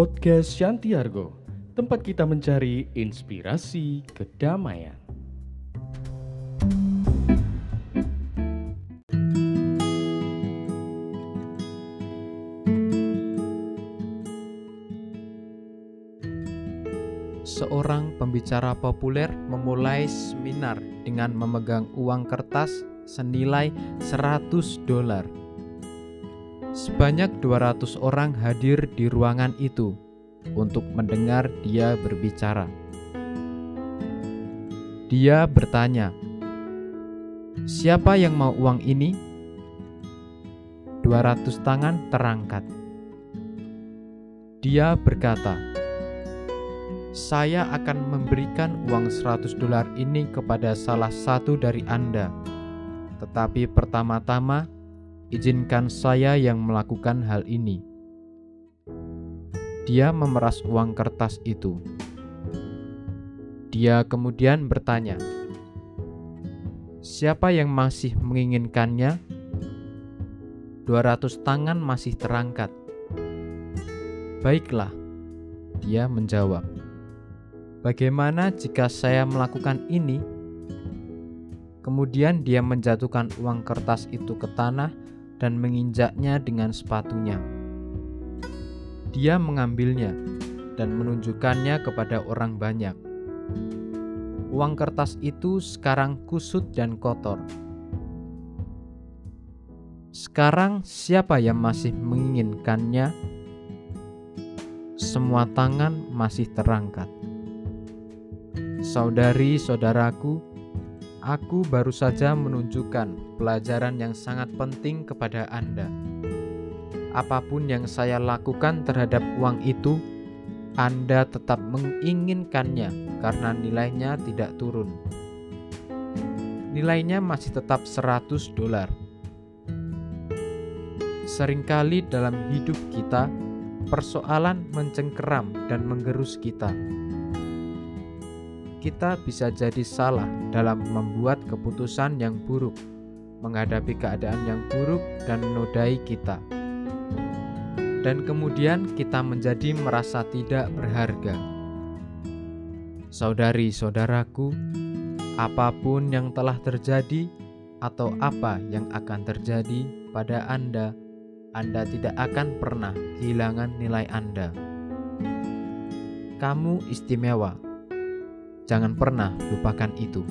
Podcast Shantiargo, tempat kita mencari inspirasi kedamaian. Seorang pembicara populer memulai seminar dengan memegang uang kertas senilai 100 dolar. Sebanyak 200 orang hadir di ruangan itu untuk mendengar dia berbicara. Dia bertanya, "Siapa yang mau uang ini?" 200 tangan terangkat. Dia berkata, "Saya akan memberikan uang 100 dolar ini kepada salah satu dari Anda." Tetapi pertama-tama, izinkan saya yang melakukan hal ini. Dia memeras uang kertas itu. Dia kemudian bertanya, "Siapa yang masih menginginkannya?" 200 tangan masih terangkat. "Baiklah," dia menjawab. "Bagaimana jika saya melakukan ini?" Kemudian dia menjatuhkan uang kertas itu ke tanah dan menginjaknya dengan sepatunya. Dia mengambilnya dan menunjukkannya kepada orang banyak. Uang kertas itu sekarang kusut dan kotor. Sekarang, siapa yang masih menginginkannya? Semua tangan masih terangkat. Saudari-saudaraku, Aku baru saja menunjukkan pelajaran yang sangat penting kepada Anda. Apa pun yang saya lakukan terhadap uang itu, Anda tetap menginginkannya karena nilainya tidak turun. Nilainya masih tetap 100 dolar. Seringkali dalam hidup kita, persoalan mencengkeram dan menggerus kita kita bisa jadi salah dalam membuat keputusan yang buruk, menghadapi keadaan yang buruk, dan menodai kita. Dan kemudian kita menjadi merasa tidak berharga. Saudari-saudaraku, apa pun yang telah terjadi atau apa yang akan terjadi pada Anda, Anda tidak akan pernah kehilangan nilai Anda. Kamu istimewa Jangan pernah lupakan itu.